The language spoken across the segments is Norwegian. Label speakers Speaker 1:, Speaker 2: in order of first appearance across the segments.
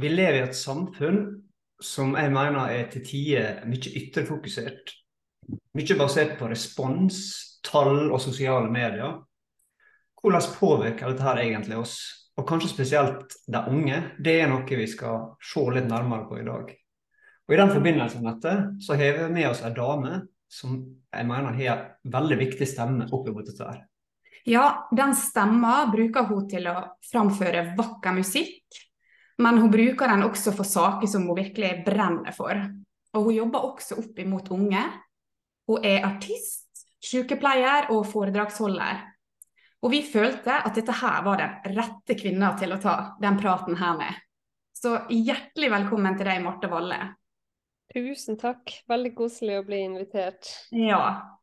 Speaker 1: vi lever i et samfunn som jeg mener er til tider mye ytterfokusert. Mye basert på respons, tall og sosiale medier. Hvordan påvirker dette her egentlig oss, og kanskje spesielt de unge? Det er noe vi skal se litt nærmere på i dag. Og I den forbindelse med dette, så har vi med oss en dame som jeg mener har en veldig viktig stemme oppimot dette. her.
Speaker 2: Ja, den stemma bruker hun til å framføre vakker musikk, men hun bruker den også for saker som hun virkelig brenner for. Og hun jobber også opp imot unge. Hun er artist, sykepleier og foredragsholder. Og vi følte at dette her var den rette kvinna til å ta den praten her med. Så hjertelig velkommen til deg, Marte Valle.
Speaker 3: Tusen takk. Veldig koselig å bli invitert.
Speaker 2: Ja,
Speaker 1: Ja,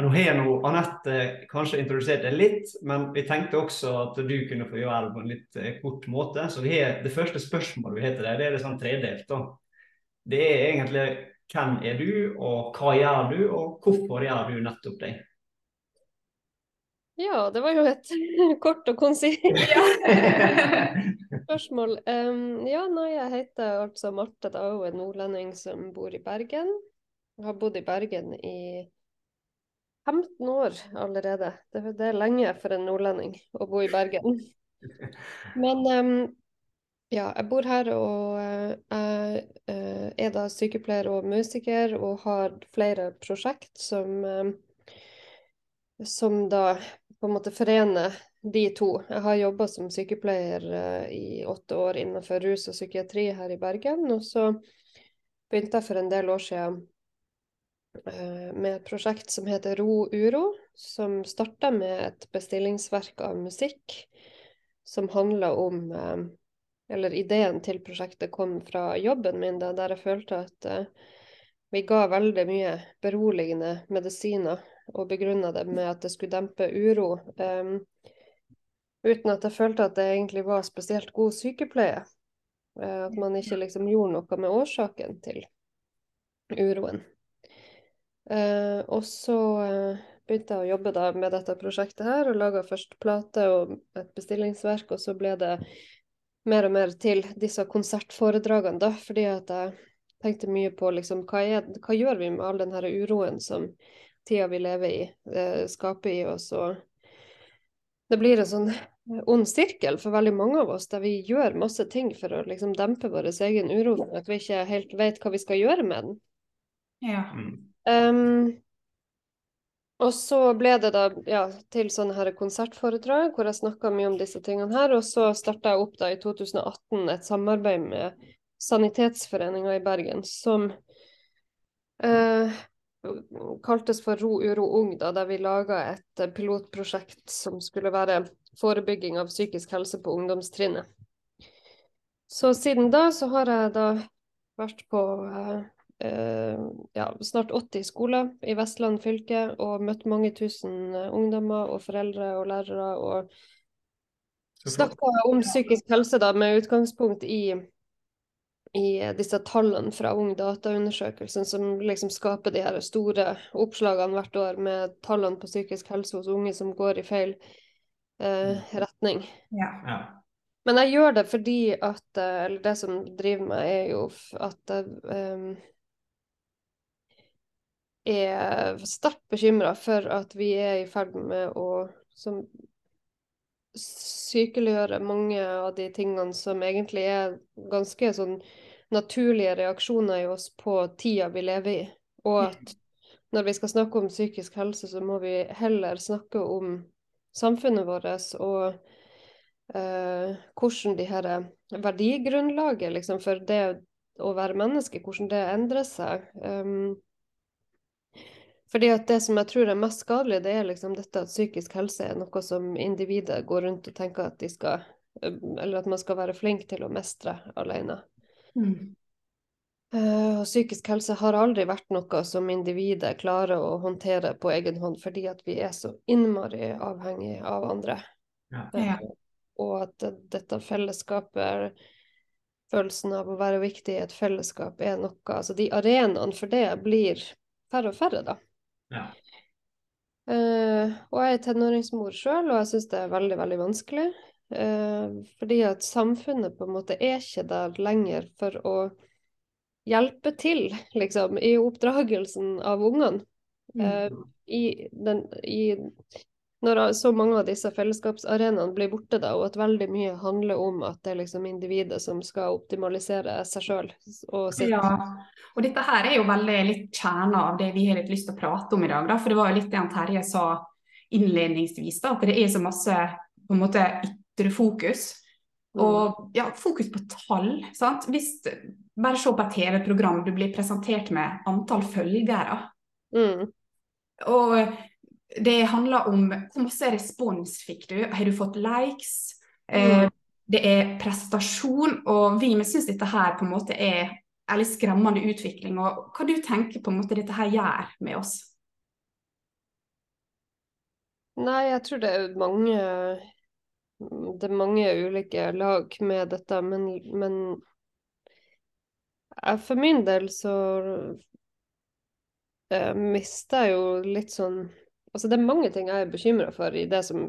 Speaker 1: nå har nå Anette kanskje introdusert deg litt, men vi tenkte også at du kunne få gjøre det på en litt eh, kort måte. Så har, det første spørsmålet vi har til deg, det er det sånn tredelt. da. Det er egentlig hvem er du, og hva gjør du, og hvorfor gjør du nettopp det?
Speaker 3: Ja, det var jo et kort og konsist spørsmål. Um, ja, nei, jeg heter altså Marte da, og er nordlending som bor i Bergen. Jeg har bodd i Bergen i 15 år allerede. Det, er lenge for en nordlending å bo i Bergen. Men um, ja, jeg bor her og uh, jeg uh, er da sykepleier og musiker og har flere prosjekt som, um, som da på en måte forener de to. Jeg har jobba som sykepleier uh, i åtte år innenfor rus og psykiatri her i Bergen. Og så begynte jeg for en del år siden med et prosjekt som heter Ro Uro, som starta med et bestillingsverk av musikk som handla om uh, Eller ideen til prosjektet kom fra jobben min, da, der jeg følte at vi ga veldig mye beroligende medisiner og begrunna det med at det skulle dempe uro. Uten at jeg følte at det egentlig var spesielt god sykepleie. At man ikke liksom gjorde noe med årsaken til uroen. Uh, og så uh, begynte jeg å jobbe da med dette prosjektet her, og laga først plate og et bestillingsverk, og så ble det mer og mer til disse konsertforedragene, da, fordi at jeg tenkte mye på liksom, hva, er, hva gjør vi med all den her uroen som tida vi lever i, eh, skaper i oss. Og det blir en sånn ond sirkel for veldig mange av oss, der vi gjør masse ting for å liksom dempe vår egen uro, at vi ikke helt vet hva vi skal gjøre med den.
Speaker 2: ja.
Speaker 3: Um, og så ble det da ja, til sånne her konsertforedrag hvor jeg snakka mye om disse tingene her. Og så starta jeg opp da i 2018 et samarbeid med Sanitetsforeninga i Bergen som uh, kaltes for Ro uro ung, da, der vi laga et pilotprosjekt som skulle være forebygging av psykisk helse på ungdomstrinnet. Så siden da så har jeg da vært på uh, ja, snart 80 skoler i Vestland fylke og møtt mange tusen ungdommer og foreldre og lærere. Og snakka om psykisk helse da, med utgangspunkt i, i disse tallene fra Ung data-undersøkelsen, som liksom skaper de her store oppslagene hvert år med tallene på psykisk helse hos unge som går i feil eh, retning.
Speaker 2: Ja.
Speaker 1: Ja.
Speaker 3: Men jeg gjør det fordi at Eller det som driver meg, er jo at um, er sterkt bekymra for at vi er i ferd med å som, sykeliggjøre mange av de tingene som egentlig er ganske sånn naturlige reaksjoner i oss på tida vi lever i. Og at når vi skal snakke om psykisk helse, så må vi heller snakke om samfunnet vårt og eh, hvordan de her verdigrunnlaget liksom, for det å være menneske, hvordan det endrer seg. Um, fordi at Det som jeg tror er mest skadelig, det er liksom dette at psykisk helse er noe som individet går rundt og tenker at de skal Eller at man skal være flink til å mestre alene.
Speaker 2: Mm.
Speaker 3: Uh, og psykisk helse har aldri vært noe som individet klarer å håndtere på egen hånd, fordi at vi er så innmari avhengig av andre.
Speaker 1: Ja.
Speaker 2: Ja.
Speaker 3: Uh, og at dette fellesskapet, følelsen av å være viktig i et fellesskap, er noe Altså de arenaene for det blir færre og færre, da.
Speaker 1: Ja.
Speaker 3: Uh, og jeg er tenåringsmor sjøl, og jeg syns det er veldig, veldig vanskelig. Uh, fordi at samfunnet på en måte er ikke der lenger for å hjelpe til, liksom, i oppdragelsen av ungene. Eh, i den, i, når så mange av disse fellesskapsarenaene blir borte, da, og at veldig mye handler om at det er liksom individet som skal optimalisere seg sjøl og sitt.
Speaker 2: Ja, og dette her er jo veldig litt kjerna av det vi har litt lyst til å prate om i dag. Da. For det var jo litt det han Terje sa innledningsvis, da, at det er så masse på en måte ytre fokus. Og ja, fokus på tall. sant? Hvis, bare se på et TV-program, du blir presentert med antall følgere.
Speaker 3: Mm.
Speaker 2: Og det handler om hvor masse respons fikk du. Har du fått likes? Eh, det er prestasjon, og vi syns dette her på en måte er en litt skremmende utvikling. Og hva du tenker på en måte dette her gjør med oss?
Speaker 3: Nei, jeg tror det er mange Det er mange ulike lag med dette, men, men jeg, for min del så eh, mister jeg jo litt sånn Altså, det er mange ting jeg er bekymra for i det, som,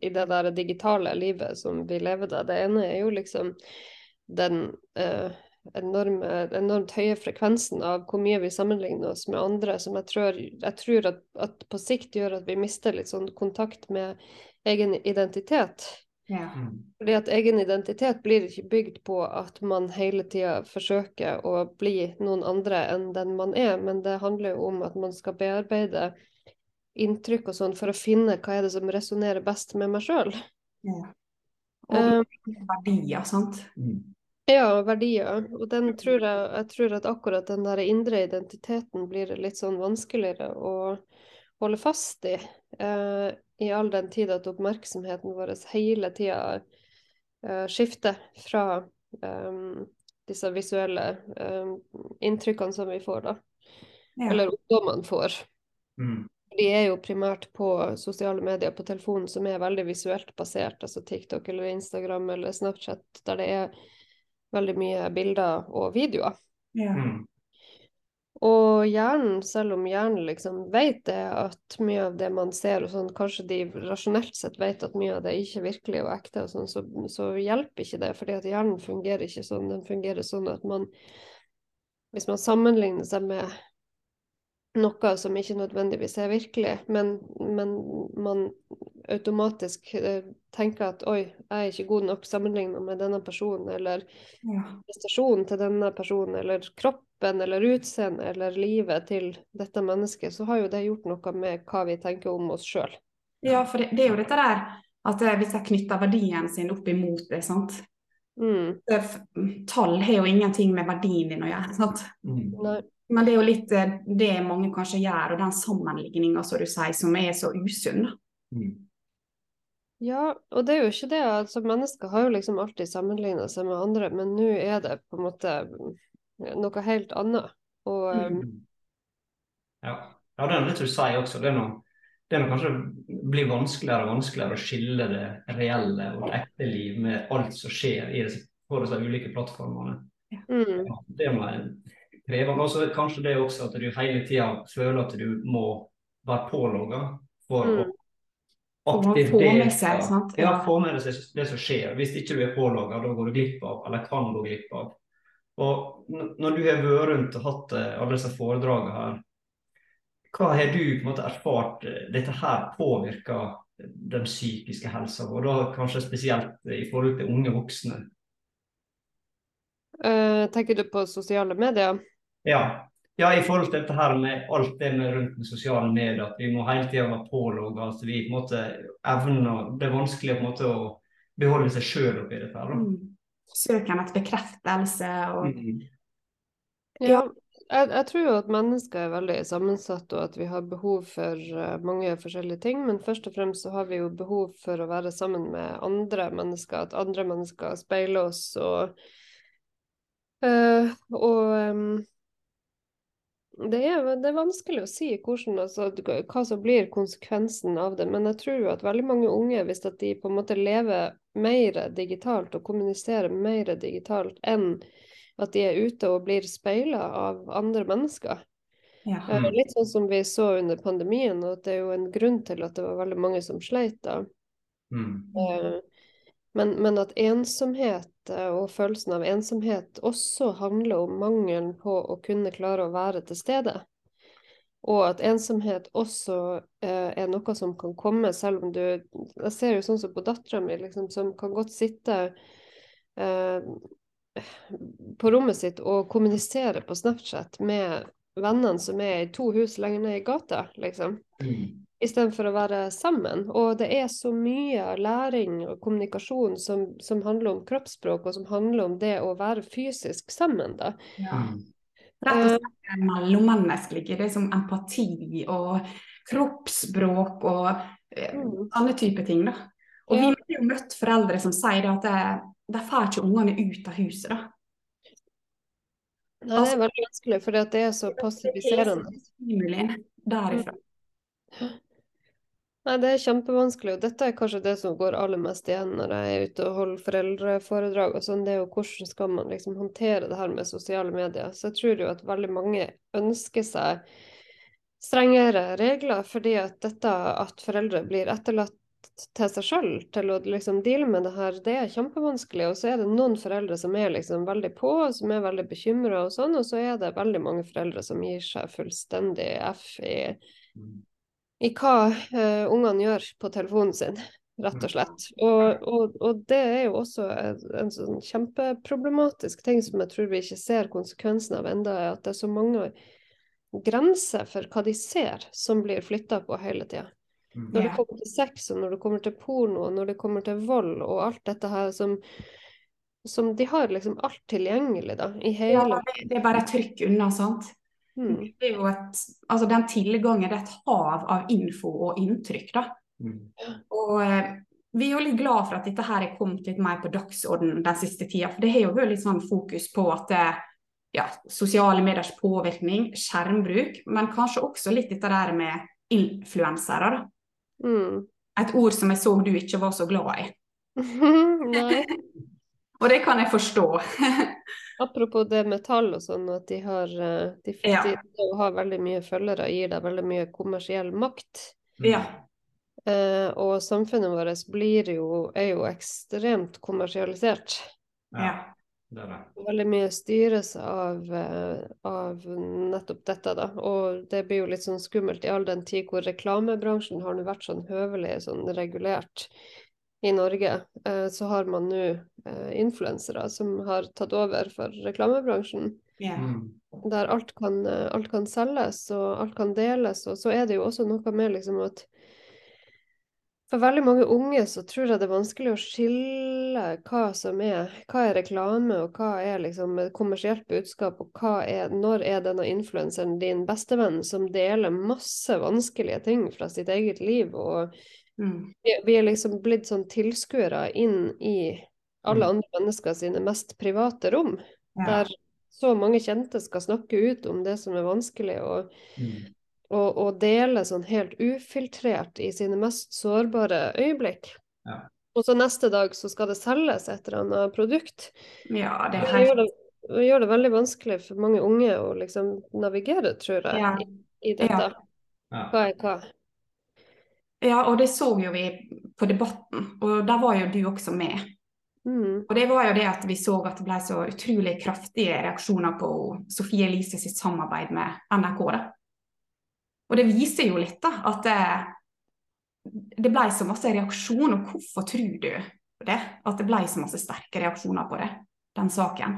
Speaker 3: i det der digitale livet som vi lever da. Det ene er jo liksom den eh, enorme, enormt høye frekvensen av hvor mye vi sammenligner oss med andre, som jeg tror, jeg tror at, at, på sikt gjør at vi mister litt sånn kontakt med egen identitet.
Speaker 2: Ja.
Speaker 3: Fordi at egen identitet blir ikke bygd på at man hele tida forsøker å bli noen andre enn den man er, men det handler jo om at man skal bearbeide inntrykk og sånn for å finne hva er det som resonnerer best med meg sjøl.
Speaker 2: Ja.
Speaker 3: Um,
Speaker 2: Og verdier, sant.
Speaker 1: Mm.
Speaker 3: Ja, verdier. Og den tror jeg, jeg tror at akkurat den der indre identiteten blir litt sånn vanskeligere å holde fast i. Eh, I all den tid at oppmerksomheten vår hele tida eh, skifter fra eh, disse visuelle eh, inntrykkene som vi får, da.
Speaker 2: Ja.
Speaker 3: Eller ungdommene får.
Speaker 1: Mm.
Speaker 3: De er jo primært på sosiale medier på telefonen som er veldig visuelt basert, altså TikTok eller Instagram eller Snapchat, der det er veldig mye bilder og videoer.
Speaker 2: Ja.
Speaker 1: Mm.
Speaker 3: Og hjernen, selv om hjernen liksom vet det, at mye av det man ser og sånn, kanskje de rasjonelt sett vet at mye av det ikke er virkelig og ekte og sånn, så, så hjelper ikke det, fordi at hjernen fungerer ikke sånn. Den fungerer sånn at man Hvis man sammenligner seg med noe som ikke nødvendigvis er virkelig, men, men man automatisk eh, tenker at oi, jeg er ikke god nok sammenlignet med denne personen, eller
Speaker 2: Ja.
Speaker 3: prestasjonen til denne personen, eller kroppen, eller utseendet, eller livet til dette mennesket, så har jo det gjort noe med hva vi tenker om oss sjøl.
Speaker 2: ja, for det, det er jo dette der at eh, hvis jeg knytter verdien sin opp imot det, sant.
Speaker 3: Mm.
Speaker 2: Tall har jo ingenting med verdien din å gjøre. sant?
Speaker 1: Mm.
Speaker 3: Nei.
Speaker 2: Men det er jo litt eh, det mange kanskje gjør, og den sammenligninga som du sier, som er så usunn.
Speaker 1: Mm.
Speaker 3: Ja, og det er jo ikke det. altså Mennesker har jo liksom alltid sammenligna seg med andre, men nå er det på en måte noe helt annet. Og um,
Speaker 1: Mm. Ja. ja, det er litt du sier også. Det er noe, det er noe kanskje blir vanskeligere og vanskeligere å skille det reelle og det ekte liv med alt som skjer i disse, på disse ulike plattformene.
Speaker 3: mm,
Speaker 1: Ja, det må jeg kreve. Og så kanskje det også at du hele tida føler at du må være pålogga for
Speaker 3: Mm.
Speaker 1: å aktivt
Speaker 2: få med
Speaker 1: delta.
Speaker 2: seg, sant?
Speaker 1: Ja,
Speaker 2: Ja.
Speaker 1: få med deg det som skjer. Hvis ikke du er pålogga, da går du glipp av, eller kan gå glipp av. Og når du har vært rundt og hatt eh, alle disse foredragene her, hva har du på en måte erfart eh, dette her påvirker den psykiske helsa, og da kanskje spesielt i forhold til unge voksne?
Speaker 3: Uh, tenker du på sosiale medier?
Speaker 1: Ja. ja, i forhold til dette her med alt det med rundt med sosiale medier, at vi må hele tida være pålogga. Altså vi på en måte evner Det er vanskelig på en måte å beholde seg sjøl oppi dette. her.
Speaker 2: Mm. Søken etter bekreftelse og
Speaker 1: Mm.
Speaker 3: Ja, jeg, jeg tror jo at mennesker er veldig sammensatt, og at vi har behov for eh, mange forskjellige ting. Men først og fremst så har vi jo behov for å være sammen med andre mennesker, at andre mennesker speiler oss og øh, Og em, det, er, det er vanskelig å si hvordan, altså, hva som blir konsekvensen av det, men jeg tror at veldig mange unge, hvis at de på en måte lever mer digitalt og kommuniserer mer digitalt enn at de er ute og blir speila av andre mennesker.
Speaker 2: ja.
Speaker 3: Eh,
Speaker 1: Mm.
Speaker 3: Litt sånn som vi så under pandemien, og at det er jo en grunn til at det var veldig mange som sleit da.
Speaker 1: Mm.
Speaker 3: Men, men at ensomhet eh, og følelsen av ensomhet også handler om mangelen på å kunne klare å være til stede. Og at ensomhet også eh, er noe som kan komme selv om du Jeg ser jo sånn som på dattera mi, liksom, som kan godt sitte eh, på rommet sitt og kommunisere på Snapchat med vennene som er i to hus lenger ned i gata, liksom.
Speaker 1: Mm.
Speaker 3: Istedenfor å være sammen. Og det er så mye læring og kommunikasjon som, som, handler om kroppsspråk, og som handler om det å være fysisk sammen, da.
Speaker 2: Ja.
Speaker 1: Mm.
Speaker 2: Rett og slett det mellommenneskelige. Det er som empati og kroppsspråk og eh,
Speaker 3: Mm.
Speaker 2: sånne type ting. da. Og
Speaker 3: Ja.
Speaker 2: vi har jo møtt foreldre som sier at de, får ikke ungene ut av huset. da.
Speaker 3: Nei, det er veldig vanskelig, for det er så passiviserende.
Speaker 2: Stimulien derifra.
Speaker 3: Nei, det er kjempevanskelig, og dette er kanskje det som går aller mest igjen når jeg er ute og holder foreldreforedrag og sånn, det er jo hvordan skal man liksom håndtere det her med sosiale medier. Så jeg tror jo at veldig mange ønsker seg strengere regler, fordi at dette at foreldre blir etterlatt til seg sjøl til å liksom deale med det her, det er kjempevanskelig. Og så er det noen foreldre som er liksom veldig på, som er veldig bekymra og sånn, og så er det veldig mange foreldre som gir seg fullstendig F i
Speaker 1: Mm.
Speaker 3: I hva uh, ungene gjør på telefonen sin, rett og slett. Og, og, og det er jo også en, en sånn kjempeproblematisk ting som jeg tror vi ikke ser konsekvensen av enda, er at det er så mange grenser for hva de ser som blir flytta på hele tida.
Speaker 1: Mm.
Speaker 3: Når det kommer til sex, og når det kommer til porno, og når det kommer til vold og alt dette her som, som de har liksom alt tilgjengelig da, i hele
Speaker 2: ja, det er bare et trykk unna, sant.
Speaker 3: Mm.
Speaker 2: Det er jo et, altså Den tilgangen det er et hav av info og inntrykk. da.
Speaker 1: Mm.
Speaker 2: Og eh, vi er jo litt glad for at dette her er kommet litt mer på dagsordenen den siste tida. For det har jo vært litt sånn fokus på at eh, ja, sosiale mediers påvirkning, skjermbruk, men kanskje også litt dette der med influensere. da.
Speaker 3: Mm.
Speaker 2: Et ord som jeg så du ikke var så glad i.
Speaker 3: Nei.
Speaker 2: Og det kan jeg forstå.
Speaker 3: Apropos det med tall og sånn, at de har eh, de,
Speaker 2: Ja.
Speaker 3: de, har veldig mye følgere, gir deg veldig mye kommersiell makt.
Speaker 2: Ja.
Speaker 3: Eh, og samfunnet vårt blir jo, er jo ekstremt kommersialisert.
Speaker 2: ja.
Speaker 1: Det er det.
Speaker 3: Veldig mye styres av, eh, av nettopp dette, da. Og det blir jo litt sånn skummelt i all den tid hvor reklamebransjen har nå vært sånn høvelig sånn regulert i Norge. Eh, så har man nå eh, influensere som har tatt over for reklamebransjen.
Speaker 2: ja.
Speaker 1: Mm.
Speaker 3: Der alt kan, eh, alt kan selges og alt kan deles. Og så er det jo også noe med liksom at for veldig mange unge så tror jeg det er vanskelig å skille hva som er, hva er reklame, og hva er liksom et kommersielt budskap, og hva er, når er denne influenseren din bestevenn som deler masse vanskelige ting fra sitt eget liv, og
Speaker 2: Mm.
Speaker 3: vi, vi er liksom blitt sånn tilskuere inn i alle
Speaker 1: Mm.
Speaker 3: andre mennesker sine mest private rom,
Speaker 2: ja.
Speaker 3: der så mange kjente skal snakke ut om det som er vanskelig, og
Speaker 1: Mm.
Speaker 3: og, og dele sånn helt ufiltrert i sine mest sårbare øyeblikk.
Speaker 1: Ja.
Speaker 3: Og så neste dag så skal det selges et eller annet produkt.
Speaker 2: ja, det
Speaker 3: Det gjør det, det gjør det veldig vanskelig for mange unge å liksom navigere, tror jeg, i, i dette.
Speaker 1: Ja.
Speaker 3: Hva er hva?
Speaker 2: Ja, og det så jo vi på Debatten, og der var jo du også med.
Speaker 3: Mm.
Speaker 2: Og det var jo det at vi så at det ble så utrolig kraftige reaksjoner på Sofie Elise sitt samarbeid med NRK. da. Og det viser jo litt da, at det, det ble så masse reaksjon, og hvorfor tror du det? At det ble så masse sterke reaksjoner på det, den saken?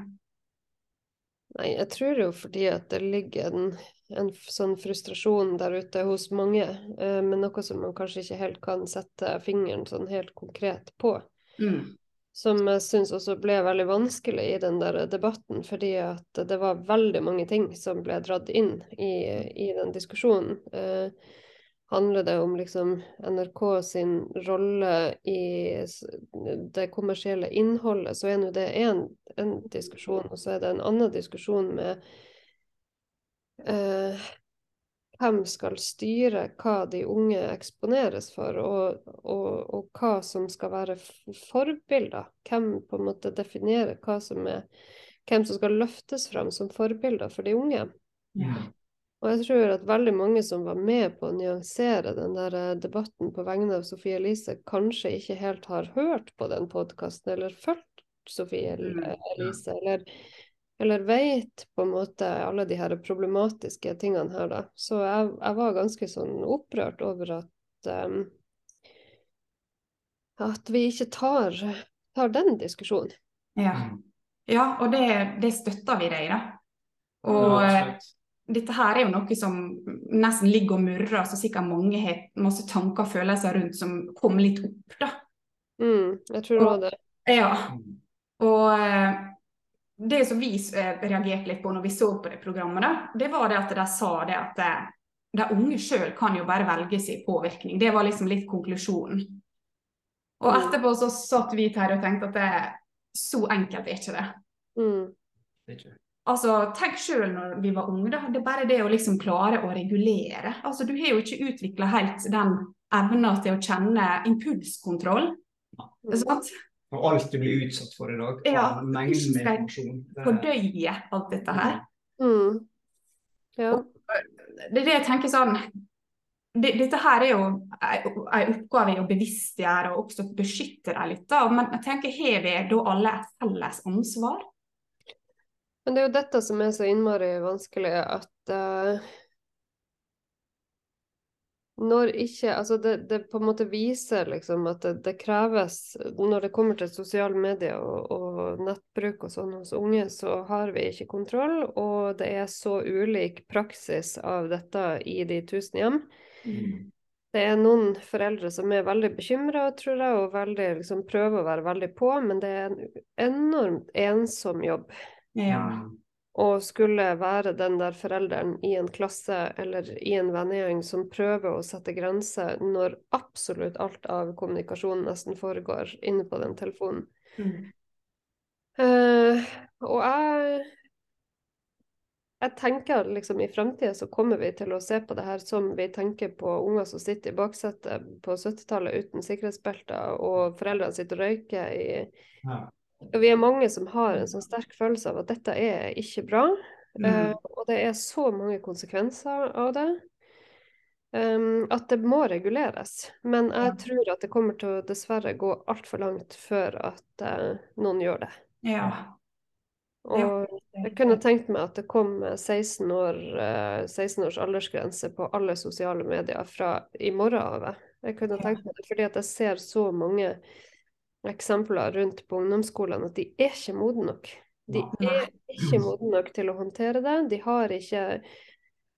Speaker 3: Nei, jeg tror jo fordi at det ligger en, en sånn frustrasjon der ute hos mange, eh, men noe som man kanskje ikke helt kan sette fingeren sånn helt konkret på.
Speaker 2: Mm.
Speaker 3: Som jeg syns også ble veldig vanskelig i den der debatten, fordi at det var veldig mange ting som ble dratt inn i, i den diskusjonen. Eh, handler det om liksom NRK sin rolle i det kommersielle innholdet, så er nå det en, diskusjon, og så er det en annen diskusjon med eh, hvem skal styre hva de unge eksponeres for, og, og, og hva som skal være forbilder. Hvem på en måte definerer hva som er Hvem som skal løftes fram som forbilder for de unge.
Speaker 2: Ja.
Speaker 3: Og jeg tror at veldig mange som var med på å nyansere den der eh, debatten på vegne av Sofie Elise, kanskje ikke helt har hørt på den podkasten eller fulgt Sofie
Speaker 1: Mm.
Speaker 3: Elise, eller, eller vet på en måte alle de her problematiske tingene her, da. Så jeg, jeg var ganske sånn opprørt over at um, at vi ikke tar, tar den diskusjonen.
Speaker 2: Ja,
Speaker 1: Mm.
Speaker 2: ja og det, det støtter vi deg i, da. Og
Speaker 1: Ja,
Speaker 2: eh. Dette her er jo noe som nesten ligger og murrer, så sikkert mange har masse tanker og følelser rundt som kommer litt opp, da.
Speaker 3: Mm, jeg tror det var det.
Speaker 2: Ja, og eh, det som vi eh, reagerte litt på når vi så på det programmet, da, det var det at de sa det at eh, de unge sjøl kan jo bare velge sin påvirkning. Det var liksom litt konklusjonen. Og
Speaker 3: Mm.
Speaker 2: etterpå så satt vi her og tenkte at det, så enkelt er ikke det.
Speaker 3: Mm,
Speaker 1: Det er ikke-
Speaker 2: Altså, Tenk sjøl når vi var unge. da, Det er bare det å liksom klare å regulere. Altså, Du har jo ikke utvikla helt den evna til å kjenne impulskontroll. sant?
Speaker 1: Og alt du blir utsatt for i dag.
Speaker 2: Ja,
Speaker 1: Mengden med informasjon.
Speaker 2: Fordøye alt dette her.
Speaker 3: Mm. Ja.
Speaker 2: Det er det jeg tenker sånn det, Dette her er jo en oppgave i å bevisstgjøre og også beskytte dem litt. da, Men jeg tenker, har vi da alle et felles ansvar?
Speaker 3: Men det er jo dette som er så innmari vanskelig, at uh, når ikke Altså, det, det på en måte viser liksom at det, det kreves Når det kommer til sosiale medier og, og nettbruk og sånn hos unge, så har vi ikke kontroll, og det er så ulik praksis av dette i de tusen hjem.
Speaker 1: Mm.
Speaker 3: Det er noen foreldre som er veldig bekymra, tror jeg, og veldig, liksom, prøver å være veldig på, men det er en enormt ensom jobb
Speaker 2: Ja.
Speaker 3: Og skulle være den der forelderen i en klasse eller i en vennegjeng som prøver å sette grenser når absolutt alt av kommunikasjon nesten foregår inne på den telefonen.
Speaker 2: Mm.
Speaker 3: Uh, og jeg jeg tenker liksom i fremtiden så kommer vi til å se på det her som vi tenker på unger som sitter i baksetet på 70-tallet uten sikkerhetsbelter, og foreldrene sitter og røyker i
Speaker 1: Ja.
Speaker 3: Og Vi er mange som har en sånn sterk følelse av at dette er ikke bra.
Speaker 2: Mm.
Speaker 3: Uh, og det er så mange konsekvenser av det. Um, at det må reguleres. Men jeg tror at det kommer til å dessverre gå altfor langt før at uh, noen gjør det.
Speaker 2: ja.
Speaker 3: Og jeg kunne tenkt meg at det kom eh, 16 år, eh, 16 års aldersgrense på alle sosiale medier fra i morgen av. Jeg kunne tenkt meg det, fordi at jeg ser så mange eksempler rundt på ungdomsskolene at de er ikke modne nok. De er ikke modne nok til å håndtere det. De har ikke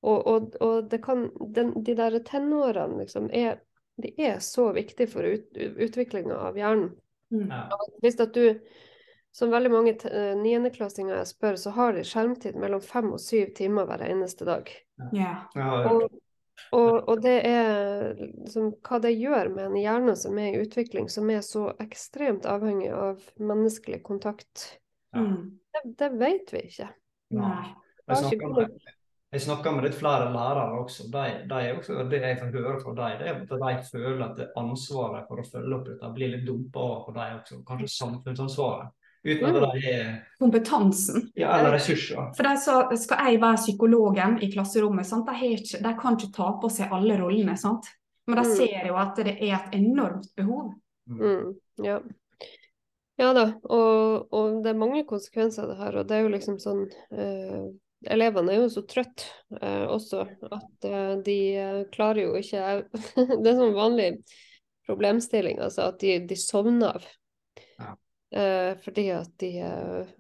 Speaker 3: Og, og, og det kan den, De der tenårene liksom er De er så viktige for ut, utviklinga av hjernen.
Speaker 2: Mm.
Speaker 1: Ja.
Speaker 3: Hvis at du, som veldig mange niendeklassinger jeg spør, så har de skjermtid mellom fem og syv timer hver eneste dag.
Speaker 2: Ja.
Speaker 1: Ja.
Speaker 3: Og, og, og det er liksom, hva det gjør med en hjerne som er i utvikling, som er så ekstremt avhengig av menneskelig kontakt,
Speaker 2: Ja.
Speaker 3: det, det vet vi ikke.
Speaker 2: Nei.
Speaker 1: Jeg snakker med, med litt flere lærere også. De, de også. Det jeg får høre fra dem, det er at de føler at det ansvaret for å følge opp dette blir litt dumpa over på dem også. Kanskje samfunnsansvaret. Uten at de er
Speaker 2: Kompetansen.
Speaker 1: ja, Eller ressurser.
Speaker 2: For de så skal jeg være psykologen i klasserommet, sant? De, har ikke, de kan ikke ta på seg alle rollene. sant? Men de
Speaker 3: Mm.
Speaker 2: ser jo at det er et enormt behov.
Speaker 3: Mm, ja. ja da, og, og det er mange konsekvenser av det her, og det er jo liksom sånn eh, Elevene er jo så trøtte eh, også at eh, de eh, klarer jo ikke Det er sånn vanlig problemstilling, altså at de, de sovner av. Eh, fordi at de eh,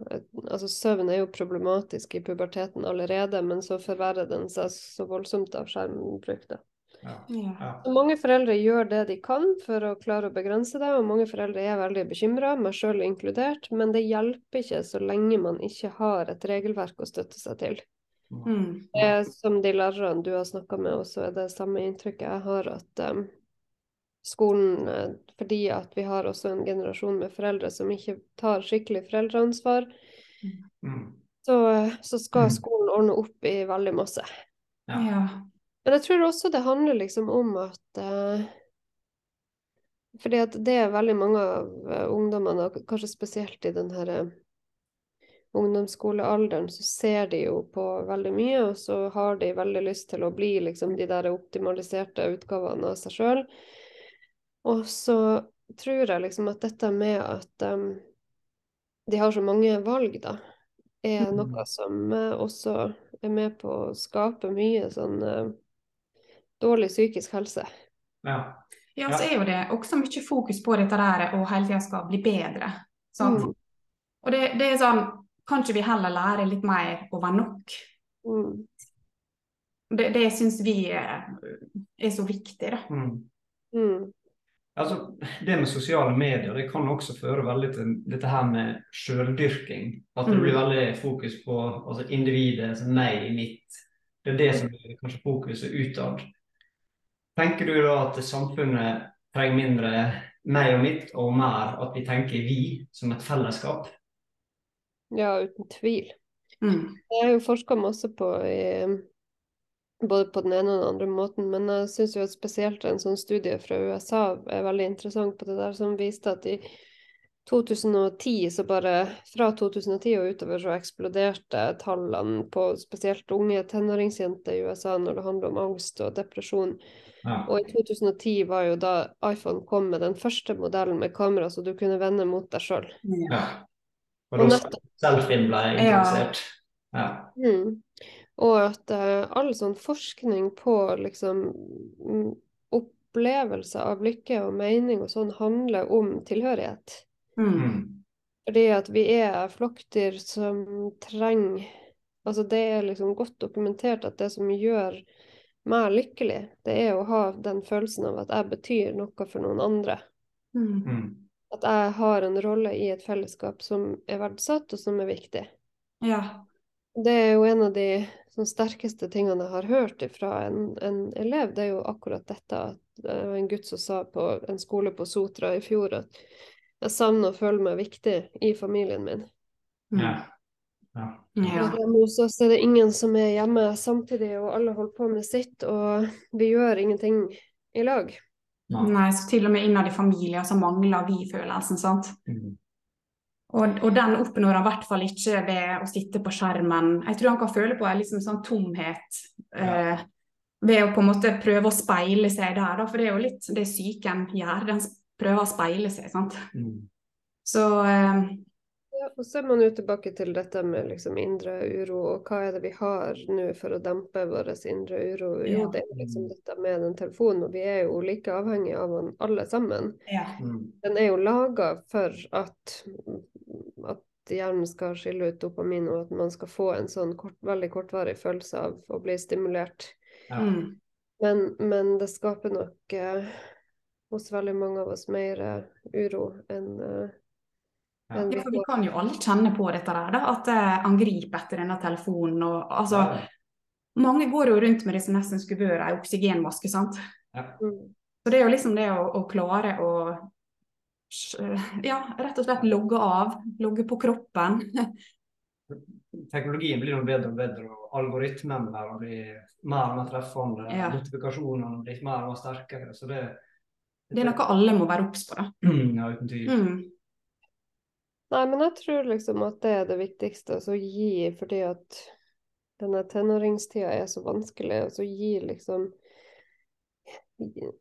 Speaker 3: Altså søvn er jo problematisk i puberteten allerede, men så forverrer den seg så voldsomt av skjermbruk. da.
Speaker 1: Ja.
Speaker 2: Ja.
Speaker 1: Ja.
Speaker 3: Mange foreldre gjør det de kan for å klare å begrense det, og mange foreldre er veldig bekymra, meg sjøl inkludert, men det hjelper ikke så lenge man ikke har et regelverk å støtte seg til.
Speaker 2: Mm.
Speaker 3: Det er som de lærerne du har snakka med, også er det samme inntrykket jeg har, at um, skolen, eh, fordi at vi har også en generasjon med foreldre som ikke tar skikkelig foreldreansvar,
Speaker 1: Mm.
Speaker 3: så, så skal
Speaker 1: Mm.
Speaker 3: skolen ordne opp i veldig masse.
Speaker 1: Ja.
Speaker 2: Ja.
Speaker 3: Men jeg tror også det handler liksom om at uh, Fordi at det er veldig mange av eh, ungdommene, og kanskje spesielt i den her eh, ungdomsskolealderen, så ser de jo på veldig mye, og så har de veldig lyst til å bli liksom de der optimaliserte utgavene av seg sjøl. Og så tror jeg liksom at dette med at um, de har så mange valg, da, er
Speaker 1: Mm.
Speaker 3: noe som uh, også er med på å skape mye sånn uh, dårlig psykisk helse.
Speaker 1: Ja.
Speaker 2: Ja, så er jo det også mye fokus på dette der og hele tida skal bli bedre. Sant?
Speaker 3: Mm.
Speaker 2: Og det, det er sånn, kan ikke vi heller lære litt mer å være nok?
Speaker 3: Mm.
Speaker 2: Det, det syns vi er, er så viktig, da.
Speaker 1: Mm.
Speaker 3: Mm.
Speaker 1: Altså, det med sosiale medier det kan også føre veldig til dette her med sjøldyrking. At det
Speaker 2: Mm.
Speaker 1: blir veldig fokus på altså individet, altså meg, mitt. Det er det som blir kanskje fokuset utad. Tenker du da at samfunnet trenger mindre meg og mitt, og mer at vi tenker vi som et fellesskap?
Speaker 3: Ja, uten tvil.
Speaker 2: Mm.
Speaker 3: Jeg har jo forska masse på i, både på den ene og den andre måten, men jeg syns jo at spesielt en sånn studie fra USA er veldig interessant på det der, som viste at i 2010, så bare fra 2010 og utover, så eksploderte tallene på spesielt unge tenåringsjenter i USA når det handler om angst og depresjon.
Speaker 1: Ja.
Speaker 3: Og i 2010 var jo da iPhone kom med den første modellen med kamera så du kunne vende mot deg sjøl.
Speaker 1: ja. Og
Speaker 3: Og nettopp
Speaker 1: selfien ble introdusert. Ja.
Speaker 3: Mm. Og at uh, all sånn forskning på liksom mm, opplevelse av lykke og mening og sånn handler om tilhørighet.
Speaker 2: Mm.
Speaker 3: Fordi at vi er flokkdyr som trenger Altså det er liksom godt dokumentert at det som gjør meg lykkelig, det er å ha den følelsen av at jeg betyr noe for noen andre.
Speaker 2: Mm.
Speaker 1: Mm.
Speaker 3: At jeg har en rolle i et fellesskap som er verdsatt og som er viktig.
Speaker 2: Ja.
Speaker 3: Det er jo en av de sånn, sterkeste tingene jeg har hørt fra en, en elev, det er jo akkurat dette at det var en gutt som sa på en skole på Sotra i fjor at jeg savner å føle meg viktig i familien min.
Speaker 1: Ja. Ja.
Speaker 3: Hos oss er det ingen som er hjemme samtidig, og alle holder på med sitt, og vi gjør ingenting i lag.
Speaker 1: Ja.
Speaker 2: Nei, så til og med innad i familier så mangler vi følelsen, sant.
Speaker 1: Mm.
Speaker 2: Og, og den oppnår han i hvert fall ikke ved å sitte på skjermen. Jeg tror han kan føle på en liksom sånn tomhet eh, ved å på en måte prøve å speile seg der, da. For det er jo litt det psyken gjør. Den prøver å speile seg, sant.
Speaker 1: Mm.
Speaker 2: Så eh,
Speaker 3: Ja, og så er man jo tilbake til dette med liksom indre uro, og hva er det vi har nå for å dempe vår indre uro? Jo,
Speaker 2: Ja.
Speaker 3: det er liksom dette med den telefonen, og vi er jo like avhengige av den alle sammen.
Speaker 2: ja.
Speaker 3: Den er jo laga for at, at hjernen skal skille ut dopamin, og at man skal få en sånn kort, veldig kortvarig følelse av å bli stimulert.
Speaker 1: Ja.
Speaker 2: Mm.
Speaker 3: Men, men det skaper nok eh, hos veldig mange av oss mer eh, uro enn eh,
Speaker 1: Ja.
Speaker 2: Ja,
Speaker 3: vi
Speaker 2: for vi kan jo alle kjenne på dette der, da, at eh, han griper etter denne telefonen. Og, altså, mange går jo rundt med det som nesten skulle vært ei oksygenmaske. sant?
Speaker 3: Ja.
Speaker 2: Så det er jo liksom det å, å klare å ja, rett og slett logge av. Logge på kroppen.
Speaker 1: Teknologien blir jo bedre og bedre, og algoritmene blir mer og mer treffende.
Speaker 2: Ja.
Speaker 1: Notifikasjonene blir mer og mer sterkere. Så det,
Speaker 2: Det er noe alle må være obs på, da.
Speaker 1: Ja, uten tvil.
Speaker 2: Mm.
Speaker 3: Nei, men jeg tror liksom at det er det viktigste, å gi, fordi at denne tenåringstida er så vanskelig, og så gi liksom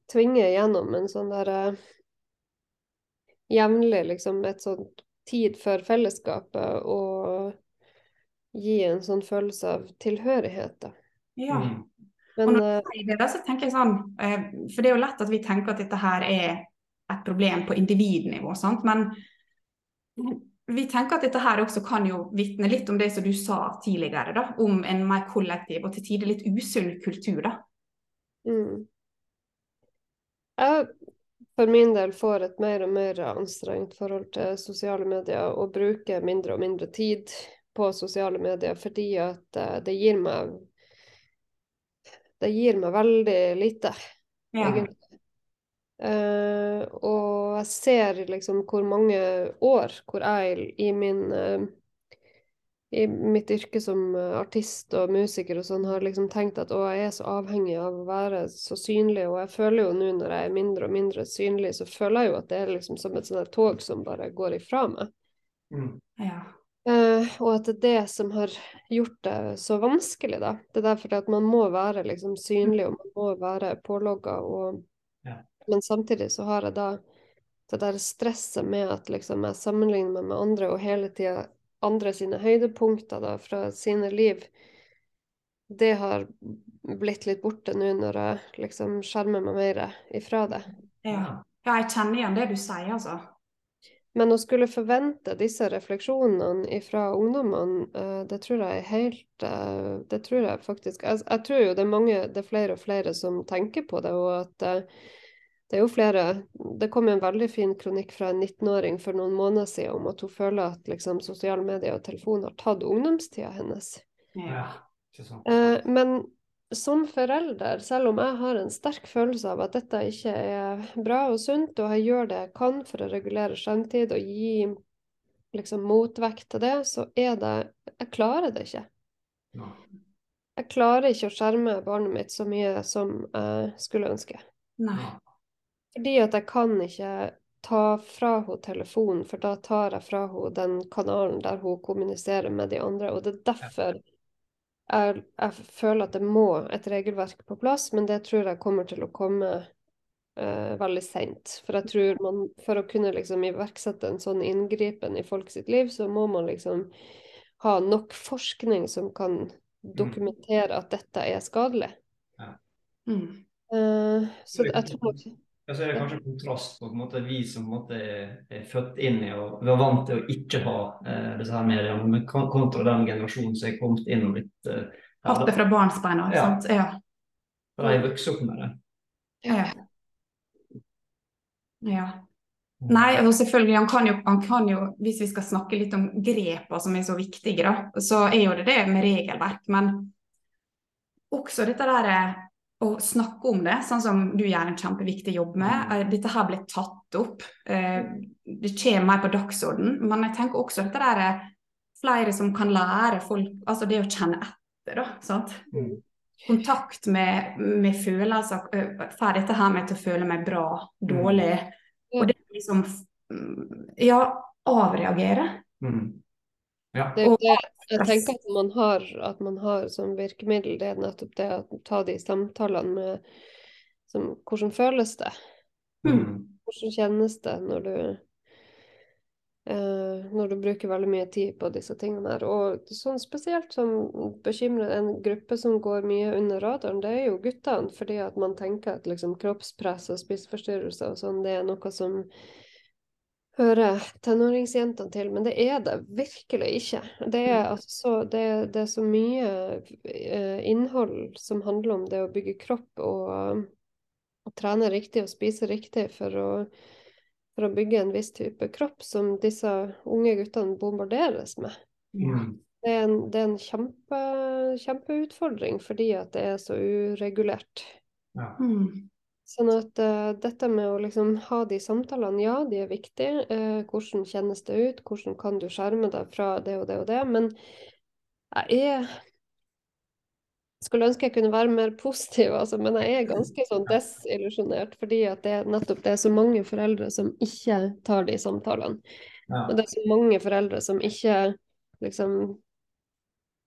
Speaker 3: Tvinge gjennom en sånn derre Jevnlig liksom et sånt tid for fellesskapet og gi en sånn følelse av tilhørighet, da.
Speaker 2: Ja.
Speaker 1: Men,
Speaker 2: Og når
Speaker 3: eh,
Speaker 2: du sier det, da, så tenker jeg sånn eh, For det er jo lett at vi tenker at dette her er et problem på individnivå, sant? men vi tenker at dette her også kan jo vitne litt om det som du sa tidligere, da, om en mer kollektiv og til tider litt usunn kultur. da.
Speaker 3: Mm. Jeg for min del får et mer og mer anstrengt forhold til sosiale medier og bruker mindre og mindre tid på sosiale medier fordi at eh, det gir meg Det gir meg veldig lite,
Speaker 2: Ja.
Speaker 3: egentlig. Eh, og jeg ser liksom hvor mange år hvor jeg i min uh, i mitt yrke som eh, artist og musiker og sånn har liksom tenkt at å, jeg er så avhengig av å være så synlig, og jeg føler jo nå når jeg er mindre og mindre synlig, så føler jeg jo at det er liksom som et sånt tog som bare går ifra meg.
Speaker 1: Mm.
Speaker 2: Ja.
Speaker 3: Uh, og at det er det som har gjort det så vanskelig, da. Det er derfor at man må være liksom synlig, og man må være pålogga. Og... Men samtidig så har jeg da det der stresset med at liksom jeg sammenligner meg med andre, og hele tida andre sine høydepunkter da fra sine liv. Det har blitt litt borte nå når jeg liksom skjermer meg mer ifra det.
Speaker 2: Ja. ja, jeg kjenner igjen det du sier, altså.
Speaker 3: Men å skulle forvente disse refleksjonene ifra ungdommene, eh, det tror jeg er helt eh, Det tror jeg faktisk Jeg, jeg tror jo det er mange, det er flere og flere som tenker på det, og at eh, det er jo flere Det kom en veldig fin kronikk fra en 19-åring for noen måneder siden om at hun føler at liksom, sosiale medier og telefon har tatt ungdomstida hennes.
Speaker 1: Ja, ikke sant.
Speaker 3: Eh, men som forelder, selv om jeg har en sterk følelse av at dette ikke er bra og sunt, og jeg gjør det jeg kan for å regulere skjermtid og gi liksom motvekt til det, så er det Jeg klarer det ikke.
Speaker 1: Ja.
Speaker 3: Jeg klarer ikke å skjerme barnet mitt så mye som jeg skulle ønske.
Speaker 2: Nei.
Speaker 3: Fordi at jeg kan ikke ta fra henne telefonen, for da tar jeg fra henne den kanalen der hun kommuniserer med de andre. Og det er derfor jeg, jeg føler at det må et regelverk på plass, men det tror jeg kommer til å komme Uh, veldig seint. For jeg tror man, for å kunne liksom iverksette en sånn inngripen i folk sitt liv, så må man liksom ha nok forskning som kan dokumentere at dette er skadelig.
Speaker 2: Mm.
Speaker 3: Uh, så jeg tror
Speaker 1: Ja, så er det kanskje kontrast på, på en måte, vi som på en måte er, født inn i og vi er vant til å ikke ha eh, disse her mediene, men kontra den generasjonen som er kommet inn og blitt eh,
Speaker 2: Hatt det fra barnsbeina,
Speaker 1: Ja.
Speaker 2: sant? Ja.
Speaker 1: For De vokser opp med det.
Speaker 2: Ja. ja. Nei, og selvfølgelig, han kan, jo, han kan jo, hvis vi skal snakke litt om grepene som er så viktige, da, så er jo det det med regelverk. Men også dette der eh, å snakke om det, sånn som du gjør en kjempeviktig jobb med. eh, Dette her blir tatt opp. eh, Det kommer mer på dagsorden. Men jeg tenker også at det er flere som kan lære folk Altså det å kjenne etter, da. sant?
Speaker 1: Mm.
Speaker 2: Kontakt med, med følelser. eh, Får dette her med til å føle meg bra, dårlig. Og det liksom mm, Ja, avreagere.
Speaker 1: Mm. Ja.
Speaker 3: Det det jeg tenker at man har, at man har som virkemiddel, det er nettopp det å ta de samtalene med som, Hvordan føles det?
Speaker 1: Mm.
Speaker 3: Hvordan kjennes det når du eh, når du bruker veldig mye tid på disse tingene her. Og sånn spesielt som bekymrer en gruppe som går mye under radaren, det er jo guttene. Fordi at man tenker at liksom kroppspress og spiseforstyrrelser og sånn, det er noe som hører tenåringsjentene til, men det er det virkelig ikke. Det er, altså, så, det, det er så mye eh, innhold som handler om det å bygge kropp og, og trene riktig og spise riktig for å, for å bygge en viss type kropp som disse unge guttene bombarderes med.
Speaker 1: Mm.
Speaker 3: Det er en, det er en kjempe, kjempeutfordring fordi at det er så uregulert.
Speaker 1: Ja.
Speaker 2: Mm.
Speaker 3: Sånn at uh, dette med å liksom ha de samtalene, ja, de er viktige. Uh, hvordan kjennes det ut? Hvordan kan du skjerme deg fra det og det og det? Men jeg er Skulle ønske jeg kunne være mer positiv, altså, men jeg er ganske sånn desillusjonert. Fordi at det nettopp det er så mange foreldre som ikke tar de samtalene.
Speaker 1: Ja.
Speaker 3: Og det er så mange foreldre som ikke liksom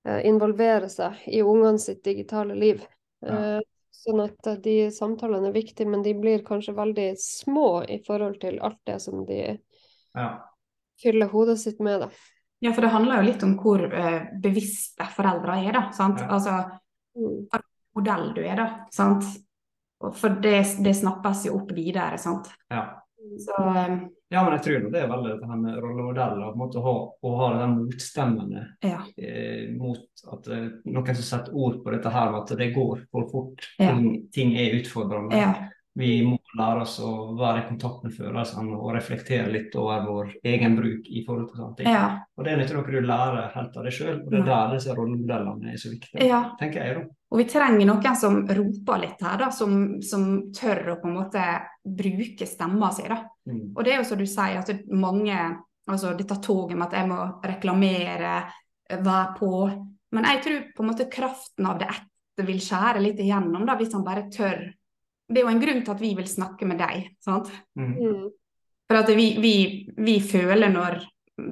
Speaker 3: eh, involverer seg i ungene sitt digitale liv.
Speaker 1: Ja.
Speaker 3: Eh, Sånn at eh, de samtalene er viktige, men de blir kanskje veldig små i forhold til alt det som de
Speaker 1: Ja.
Speaker 3: fyller hodet sitt med. Da.
Speaker 2: Ja, for det handler jo litt om hvor eh, bevisste foreldre er, da. sant?
Speaker 1: Ja.
Speaker 2: Altså
Speaker 3: Mm.
Speaker 2: modell du er, da. sant? For det, det snappes jo opp videre, sant.
Speaker 1: Ja.
Speaker 2: Så eh,
Speaker 1: ja, men jeg tror det er veldig dette her med rollemodell og på en måte å ha, å ha den motstemmende
Speaker 2: ja.
Speaker 1: eh, mot at eh, noen som setter ord på dette her, med at det går for fort.
Speaker 2: Ja.
Speaker 1: Ting, ting er utfordrende.
Speaker 2: ja.
Speaker 1: Vi må lære oss å være i kontakt med følelsene og reflektere litt over vår egen bruk i forhold til sånne ting.
Speaker 2: ja.
Speaker 1: Og det er ikke noe du lærer helt av deg sjøl, og det er der disse rollemodellene er så viktige, tenker jeg da.
Speaker 2: Og vi trenger noen som roper litt her, da, som, som tør å på en måte bruke stemma si. da.
Speaker 1: Mm.
Speaker 2: Og det er jo som du sier, at mange altså Dette toget med at jeg må reklamere, være på. Men jeg tror på en måte kraften av det ett vil skjære litt igjennom, da, hvis han bare tør. Det er jo en grunn til at vi vil snakke med deg. sant?
Speaker 1: Mm.
Speaker 3: Mm.
Speaker 2: For at vi, vi, vi føler når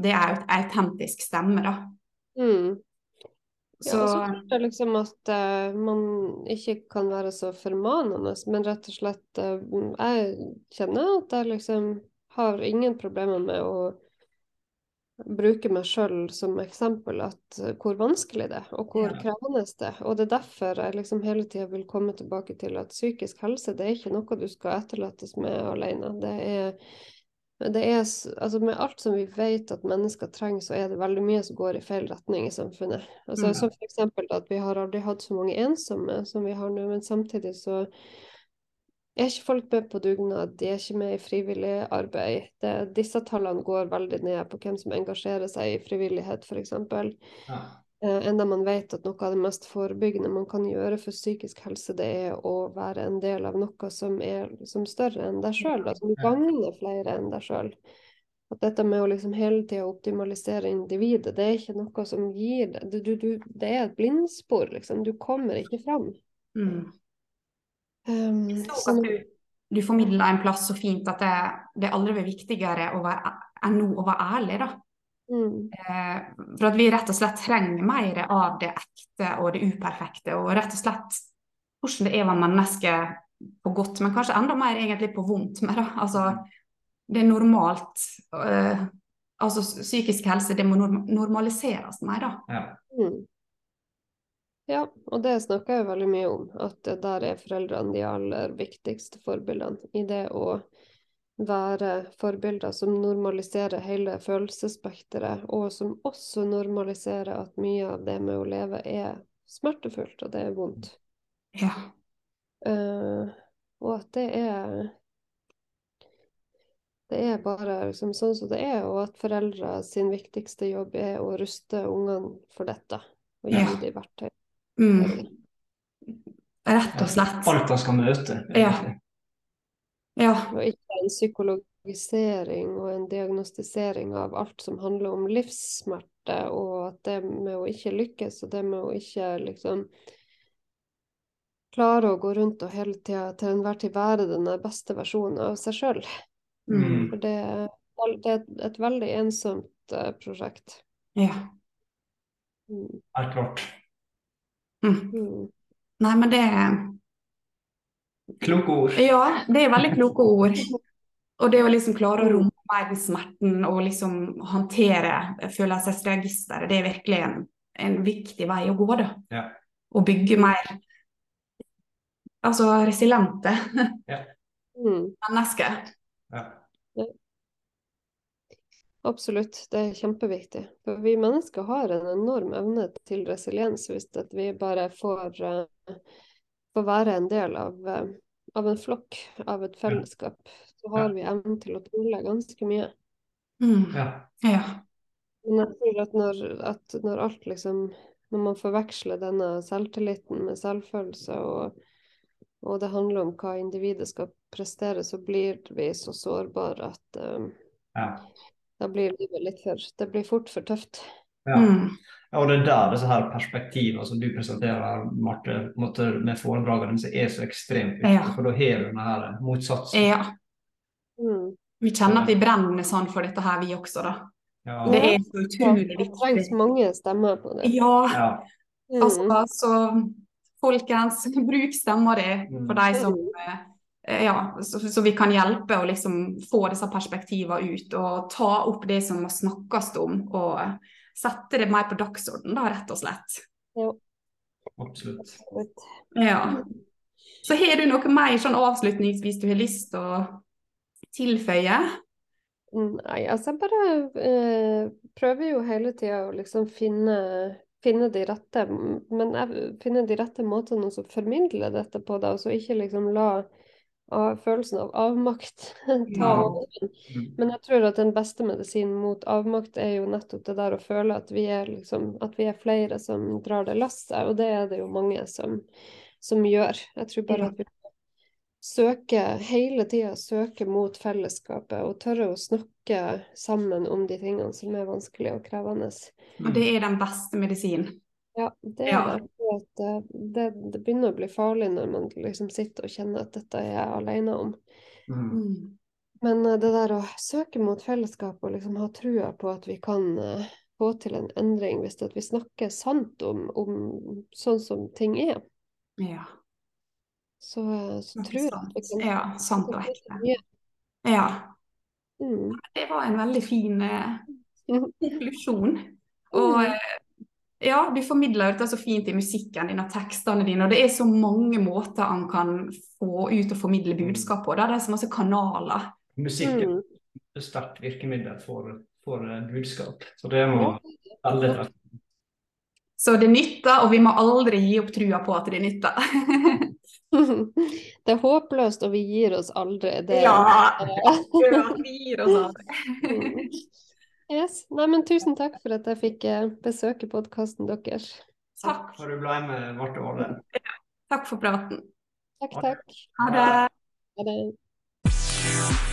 Speaker 2: det er et autentisk stemme, da.
Speaker 3: Mm. Ja,
Speaker 2: Så
Speaker 3: og så tror jeg liksom at uh, man ikke kan være så formanende, men rett og slett uh, Jeg kjenner at jeg liksom har ingen problemer med å bruke meg sjøl som eksempel at eh, hvor vanskelig det er, og hvor
Speaker 1: Ja.
Speaker 3: krevende det er. Og det er derfor jeg liksom hele tida vil komme tilbake til at psykisk helse det er ikke noe du skal etterlates med alene. Det er, det er altså med alt som vi vet at mennesker trenger, så er det veldig mye som går i feil retning i samfunnet. Altså
Speaker 2: Mm.
Speaker 3: Som eksempel at vi har aldri hatt så mange ensomme som vi har nå, men samtidig så er ikke folk med på dugnad, de er ikke med i frivillig arbeid. Det, disse tallene går veldig ned på hvem som engasjerer seg i frivillighet, f.eks.
Speaker 1: Ja.
Speaker 3: Eh, enda man vet at noe av det mest forebyggende man kan gjøre for psykisk helse, det er å være en del av noe som er som større enn deg sjøl, som gagner flere enn deg sjøl. At dette med å liksom hele tida optimalisere individet, det er ikke noe som gir deg du, du, du, Det er et blindspor, liksom. Du kommer ikke fram.
Speaker 2: mm.
Speaker 3: Um,
Speaker 2: så
Speaker 3: sånn-
Speaker 2: at du, du formidla en plass så fint at det, det aldri blir viktigere å være, enn nå å være ærlig, da.
Speaker 3: mm,
Speaker 2: Eh, for at vi rett og slett trenger mer av det ekte og det uperfekte, og rett og slett hvordan det er å være menneske på godt, men kanskje enda mer egentlig på vondt med. Altså, det er normalt. eh, altså psykisk helse, det må normaliseres mer, da.
Speaker 1: Ja.
Speaker 3: mm. Ja, og det snakker jeg veldig mye om, at der er foreldrene de aller viktigste forbildene i det å være forbilder som normaliserer hele følelsesspekteret, og som også normaliserer at mye av det med å leve er smertefullt, og det er vondt.
Speaker 2: Ja.
Speaker 3: Uh, og at det er Det er bare liksom sånn som det er, og at foreldre sin viktigste jobb er å ruste ungene for dette. Og gi
Speaker 2: Ja.
Speaker 3: dem verktøy.
Speaker 2: Mm. Rett og slett.
Speaker 1: Alt man skal møte.
Speaker 2: Ja.
Speaker 1: egentlig.
Speaker 2: Ja.
Speaker 3: Og ikke en psykologisering og en diagnostisering av alt som handler om livssmerte, og at det med å ikke lykkes, og det med å ikke liksom klare å gå rundt og hele tida til enhver tid være den beste versjonen av seg sjøl.
Speaker 2: Mm.
Speaker 3: For det, det er et- et veldig ensomt eh, prosjekt.
Speaker 2: ja.
Speaker 3: Mm.
Speaker 1: Helt klart.
Speaker 2: Mm.
Speaker 3: Mm.
Speaker 2: Nei, men det
Speaker 1: Kloke ord.
Speaker 2: Ja, det er veldig kloke ord. Og det å liksom klare å
Speaker 3: Mm.
Speaker 2: romme mer den smerten og liksom håndtere følelsesregisteret, det er virkelig en, en viktig vei å gå, da.
Speaker 1: Ja.
Speaker 2: Å bygge mer altså resiliente
Speaker 3: ja.
Speaker 2: mennesker.
Speaker 1: Ja.
Speaker 3: Absolutt, det er kjempeviktig. For vi mennesker har en enorm evne til resiliens hvis vi bare får, eh, får være en del av, eh, av en flokk, av et fellesskap. Så har
Speaker 1: Ja.
Speaker 3: vi evnen til å tåle ganske mye.
Speaker 2: Mm.
Speaker 1: Ja.
Speaker 2: Ja.
Speaker 3: Men jeg tror at når, at når alt liksom Når man forveksler denne selvtilliten med selvfølelse, og, og det handler om hva individet skal prestere, så blir vi så sårbare at um,
Speaker 1: Ja.
Speaker 3: Da blir livet litt for Det blir fort for tøft.
Speaker 1: Ja.
Speaker 2: Mm.
Speaker 1: Ja, og det er der disse her perspektivene som du presenterer, Marte, med foredragene, som er så ekstremt viktige.
Speaker 2: Ja.
Speaker 1: For da har du denne her motsatsen.
Speaker 2: ja.
Speaker 3: Mm.
Speaker 2: Vi kjenner at vi brenner sånn for dette her, vi også, da.
Speaker 1: Ja.
Speaker 2: Det er så
Speaker 3: utrolig
Speaker 2: utrolig
Speaker 3: det trengs mange stemmer på det.
Speaker 2: Ja,
Speaker 1: Ja.
Speaker 3: Mm.
Speaker 2: altså, så folkens, bruk stemma di
Speaker 1: Mm.
Speaker 2: for de som eh, ja, så, så vi kan hjelpe å liksom få disse perspektivene ut og ta opp det som må snakkes om, og sette det mer på dagsordenen, da, rett og slett. Jo.
Speaker 1: Absolutt.
Speaker 2: Ja. Så har du noe mer sånn avslutningsvis du har lyst til å tilføye?
Speaker 3: Nei, altså jeg bare eh, prøver jo hele tida å liksom finne, finne de rette Men jeg finner de rette måtene å formidle dette på, da, og så ikke liksom la av, følelsen av avmakt ta over. Men jeg tror at den beste medisinen mot avmakt er jo nettopp det der å føle at vi er liksom at vi er flere som drar det lasset, og det er det jo mange som, som gjør. Jeg tror bare at vi søke hele tida søke mot fellesskapet og tørre å snakke sammen om de tingene som er vanskelige og krevende.
Speaker 2: Og det er den beste medisinen.
Speaker 3: Ja, det
Speaker 2: Ja.
Speaker 3: det. At det. Det begynner å bli farlig når man liksom sitter og kjenner at dette er jeg alene om.
Speaker 1: Mm.
Speaker 2: Mm.
Speaker 3: Men eh, det der å søke mot fellesskap og liksom ha trua på at vi kan eh, få til en endring hvis at vi snakker sant om, om sånn som ting er,
Speaker 2: Ja.
Speaker 3: så, eh, så tror jeg at vi kan
Speaker 2: Ja, sant og ekte. Ja.
Speaker 3: Mm.
Speaker 2: Det var en veldig fin konklusjon. Og
Speaker 3: Mm.
Speaker 2: Ja, du formidler dette så fint i musikken din og tekstene dine, og det er så mange måter han kan få ut og formidle budskap på. Det er så masse kanaler.
Speaker 1: Musikken
Speaker 3: Mm.
Speaker 1: er et sterkt virkemiddel for, for eh, budskap. Så det må alle ta.
Speaker 2: Så det nytter, og vi må aldri gi opp trua på at det nytter.
Speaker 3: Det er håpløst, og vi gir oss aldri. Det
Speaker 2: ja, vi gir oss aldri.
Speaker 3: Yes. Nei, men tusen takk for at jeg fikk eh, besøke podkasten deres.
Speaker 2: Takk.
Speaker 1: For du ble med, Marte Åle.
Speaker 2: Takk for praten.
Speaker 3: Takk, takk.
Speaker 2: Ha det.
Speaker 3: Ha det.